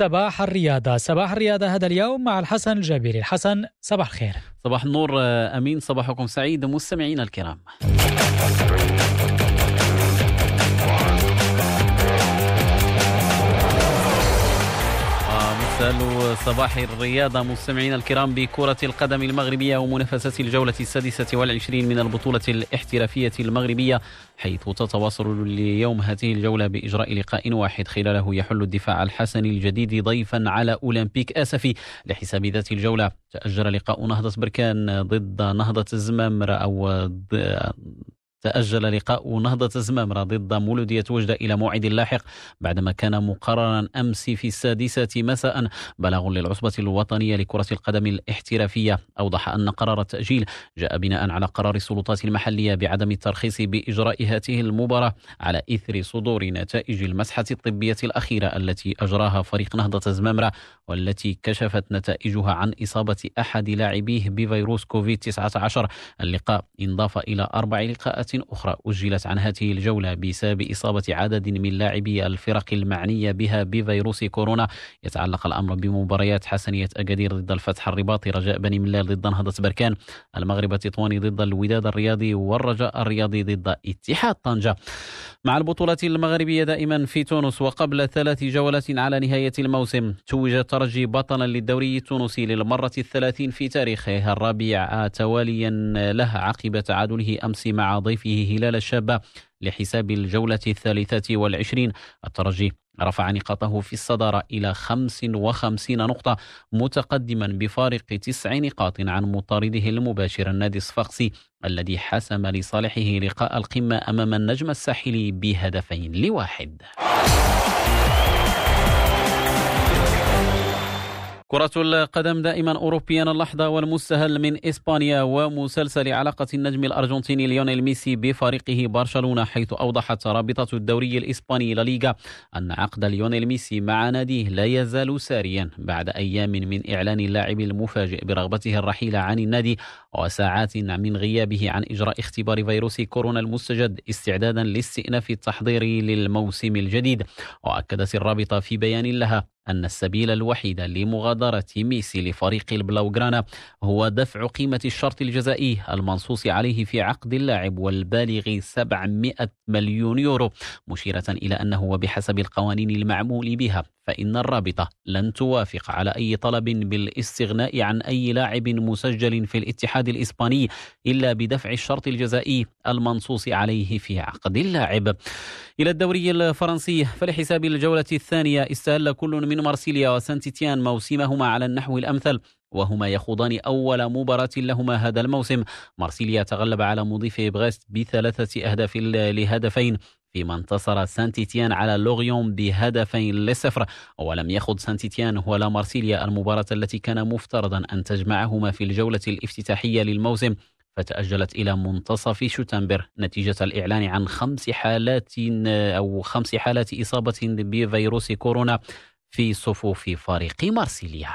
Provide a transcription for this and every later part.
صباح الرياضة. صباح الرياضة هذا اليوم مع الحسن الجابري. الحسن صباح الخير. صباح النور أمين. صباحكم سعيد. مستمعينا الكرام. صباح الرياضة مستمعينا الكرام بكرة القدم المغربية ومنافسات الجولة السادسة والعشرين من البطولة الاحترافية المغربية حيث تتواصل اليوم هذه الجولة بإجراء لقاء واحد خلاله يحل الدفاع الحسني الجديد ضيفا على أولمبيك آسفي. لحساب ذات الجولة تأجل لقاء نهضة بركان ضد نهضة الزمامرة أو تأجل لقاء نهضة الزمامرة ضد مولودية وجدة إلى موعد لاحق بعدما كان مقررا أمس في السادسة مساء. بلاغ للعصبة الوطنية لكرة القدم الاحترافية. أوضح أن قرار التأجيل جاء بناء على قرار السلطات المحلية بعدم الترخيص بإجراء هذه المباراة على إثر صدور نتائج المسحة الطبية الأخيرة التي أجراها فريق نهضة الزمامرة والتي كشفت نتائجها عن إصابة أحد لاعبيه بفيروس كوفيد 19 اللقاء انضاف إلى أربع لقاءات أخرى أجلت عن هذه الجولة بسبب إصابة عدد من لاعبي الفرق المعنية بها بفيروس كورونا. يتعلق الأمر بمباريات حسنية أكادير ضد الفتح الرباطي رجاء بني ملال ضد نهضة بركان المغرب التطواني ضد الوداد الرياضي والرجاء الرياضي ضد اتحاد طنجة. مع البطولة المغربية دائما في تونس وقبل ثلاث جولات على نهاية الموسم توج الترجي بطلا للدوري التونسي للمرة الثلاثين في تاريخه الرابع تواليا له عقب تعادله أمس مع ضيفه هلال الشابة لحساب الجولة الثالثة والعشرين. الترجي رفع نقاطه في الصدارة إلى 55 نقطة متقدما بفارق تسع نقاط عن مطارده المباشر النادي الصفاقسي الذي حسم لصالحه لقاء القمة أمام النجم الساحلي بهدفين لواحد. كرة القدم دائما أوروبيا اللحظة والمستهل من إسبانيا ومسلسل علاقة النجم الأرجنتيني ليونيل ميسي بفريقه برشلونة حيث أوضحت رابطة الدوري الإسباني لليغا أن عقد ليونيل ميسي مع ناديه لا يزال ساريا بعد أيام من إعلان اللاعب المفاجئ برغبته الرحيل عن النادي وساعات من غيابه عن إجراء اختبار فيروس كورونا المستجد استعدادا لاستئناف التحضير للموسم الجديد. وأكدت الرابطة في بيان لها أن السبيل الوحيد لمغادرة ميسي لفريق البلاوغرانا هو دفع قيمة الشرط الجزائي المنصوص عليه في عقد اللاعب والبالغ 700 مليون يورو مشيرة إلى أنه وبحسب القوانين المعمول بها. فإن الرابطة لن توافق على أي طلب بالاستغناء عن أي لاعب مسجل في الاتحاد الإسباني إلا بدفع الشرط الجزائي المنصوص عليه في عقد اللاعب. إلى الدوري الفرنسي فلحساب الجولة الثانية استهل كل من مارسيليا وسانتيتيان موسمهما على النحو الأمثل وهما يخوضان أول مباراة لهما هذا الموسم. مارسيليا تغلب على مضيفه بريست بثلاثة أهداف لهدفين فيما انتصر سانتيتيان على لوريون بهدفين لصفر ولم يخض سانتيتيان ولا مارسيليا المباراة التي كان مفترضا أن تجمعهما في الجولة الافتتاحية للموسم. فتأجلت إلى منتصف شتنبر نتيجة الإعلان عن خمس حالات أو خمس حالات إصابة بفيروس كورونا في صفوف فريق مارسيليا.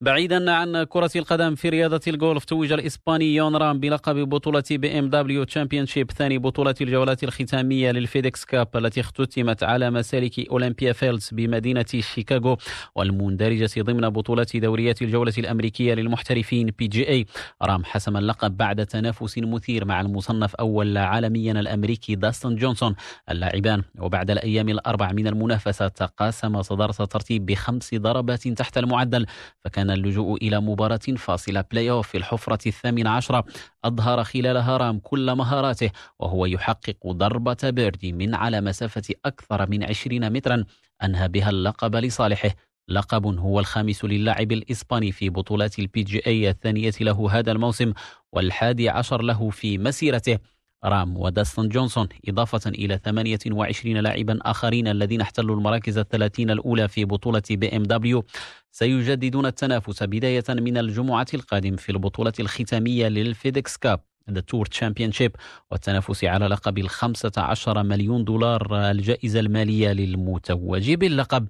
بعيدا عن كرة القدم في رياضة الجولف توج الإسباني يون رام بلقب بطولة BMW Championship ثاني بطولة الجولات الختامية لل FedEx Cup التي اختتمت على مسالك أولمبيا فيلدز بمدينة شيكاغو والمندرجة ضمن بطولة دوريات الجولة الأمريكية للمحترفين PGA. رام حسم اللقب بعد تنافس مثير مع المصنف أول عالميا الأمريكي داستن جونسون اللاعبان وبعد الأيام الأربع من المنافسة تقاسم صدارة الترتيب بخمس ضربات تحت المعدل فكان كان اللجوء إلى مباراة فاصلة بلاي أوف في الحفرة الثامنة عشرة. أظهر خلالها رام كل مهاراته وهو يحقق ضربة birdie من على مسافة أكثر من 20 مترا. أنهى بها اللقب لصالحه. لقب هو الخامس للاعب الإسباني في بطولات ال PGA الثانية له هذا الموسم والحادي عشر له في مسيرته. رام وداستون جونسون إضافة إلى 28 لاعبا آخرين الذين احتلوا المراكز الثلاثين الأولى في بطولة BMW. سيجددون التنافس بداية من الجمعة القادم في البطولة الختامية لل FedEx Cup The Tour Championship والتنافس على لقب الخمسة عشر مليون دولار الجائزة المالية للمتوج باللقب.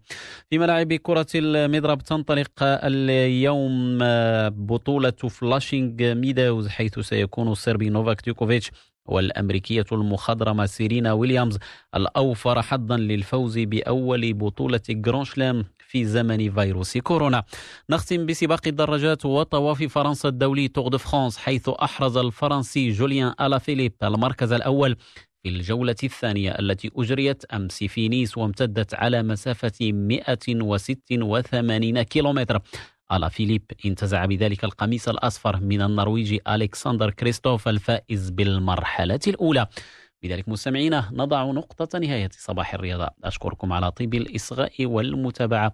في ملاعب كرة المضرب تنطلق اليوم بطولة فلاشينج ميداوز حيث سيكون الصربي نوفاك ديوكوفيتش والأمريكية المخضرمة سيرينا ويليامز الأوفر حظا للفوز بأول بطولة جرانشلام في زمن فيروس كورونا. نختم بسباق الدراجات وطواف فرنسا الدولي تور دو فرانس حيث أحرز الفرنسي جوليان ألا فيليب المركز الأول في الجولة الثانية التي أجريت أمس في نيس وامتدت على مسافة 186 كيلومتر. ألا فيليب انتزع بذلك القميص الأصفر من النرويجي ألكسندر كريستوف الفائز بالمرحلة الأولى. بذلك مستمعينا نضع نقطة نهاية صباح الرياضة. أشكركم على طيب الإصغاء والمتابعة.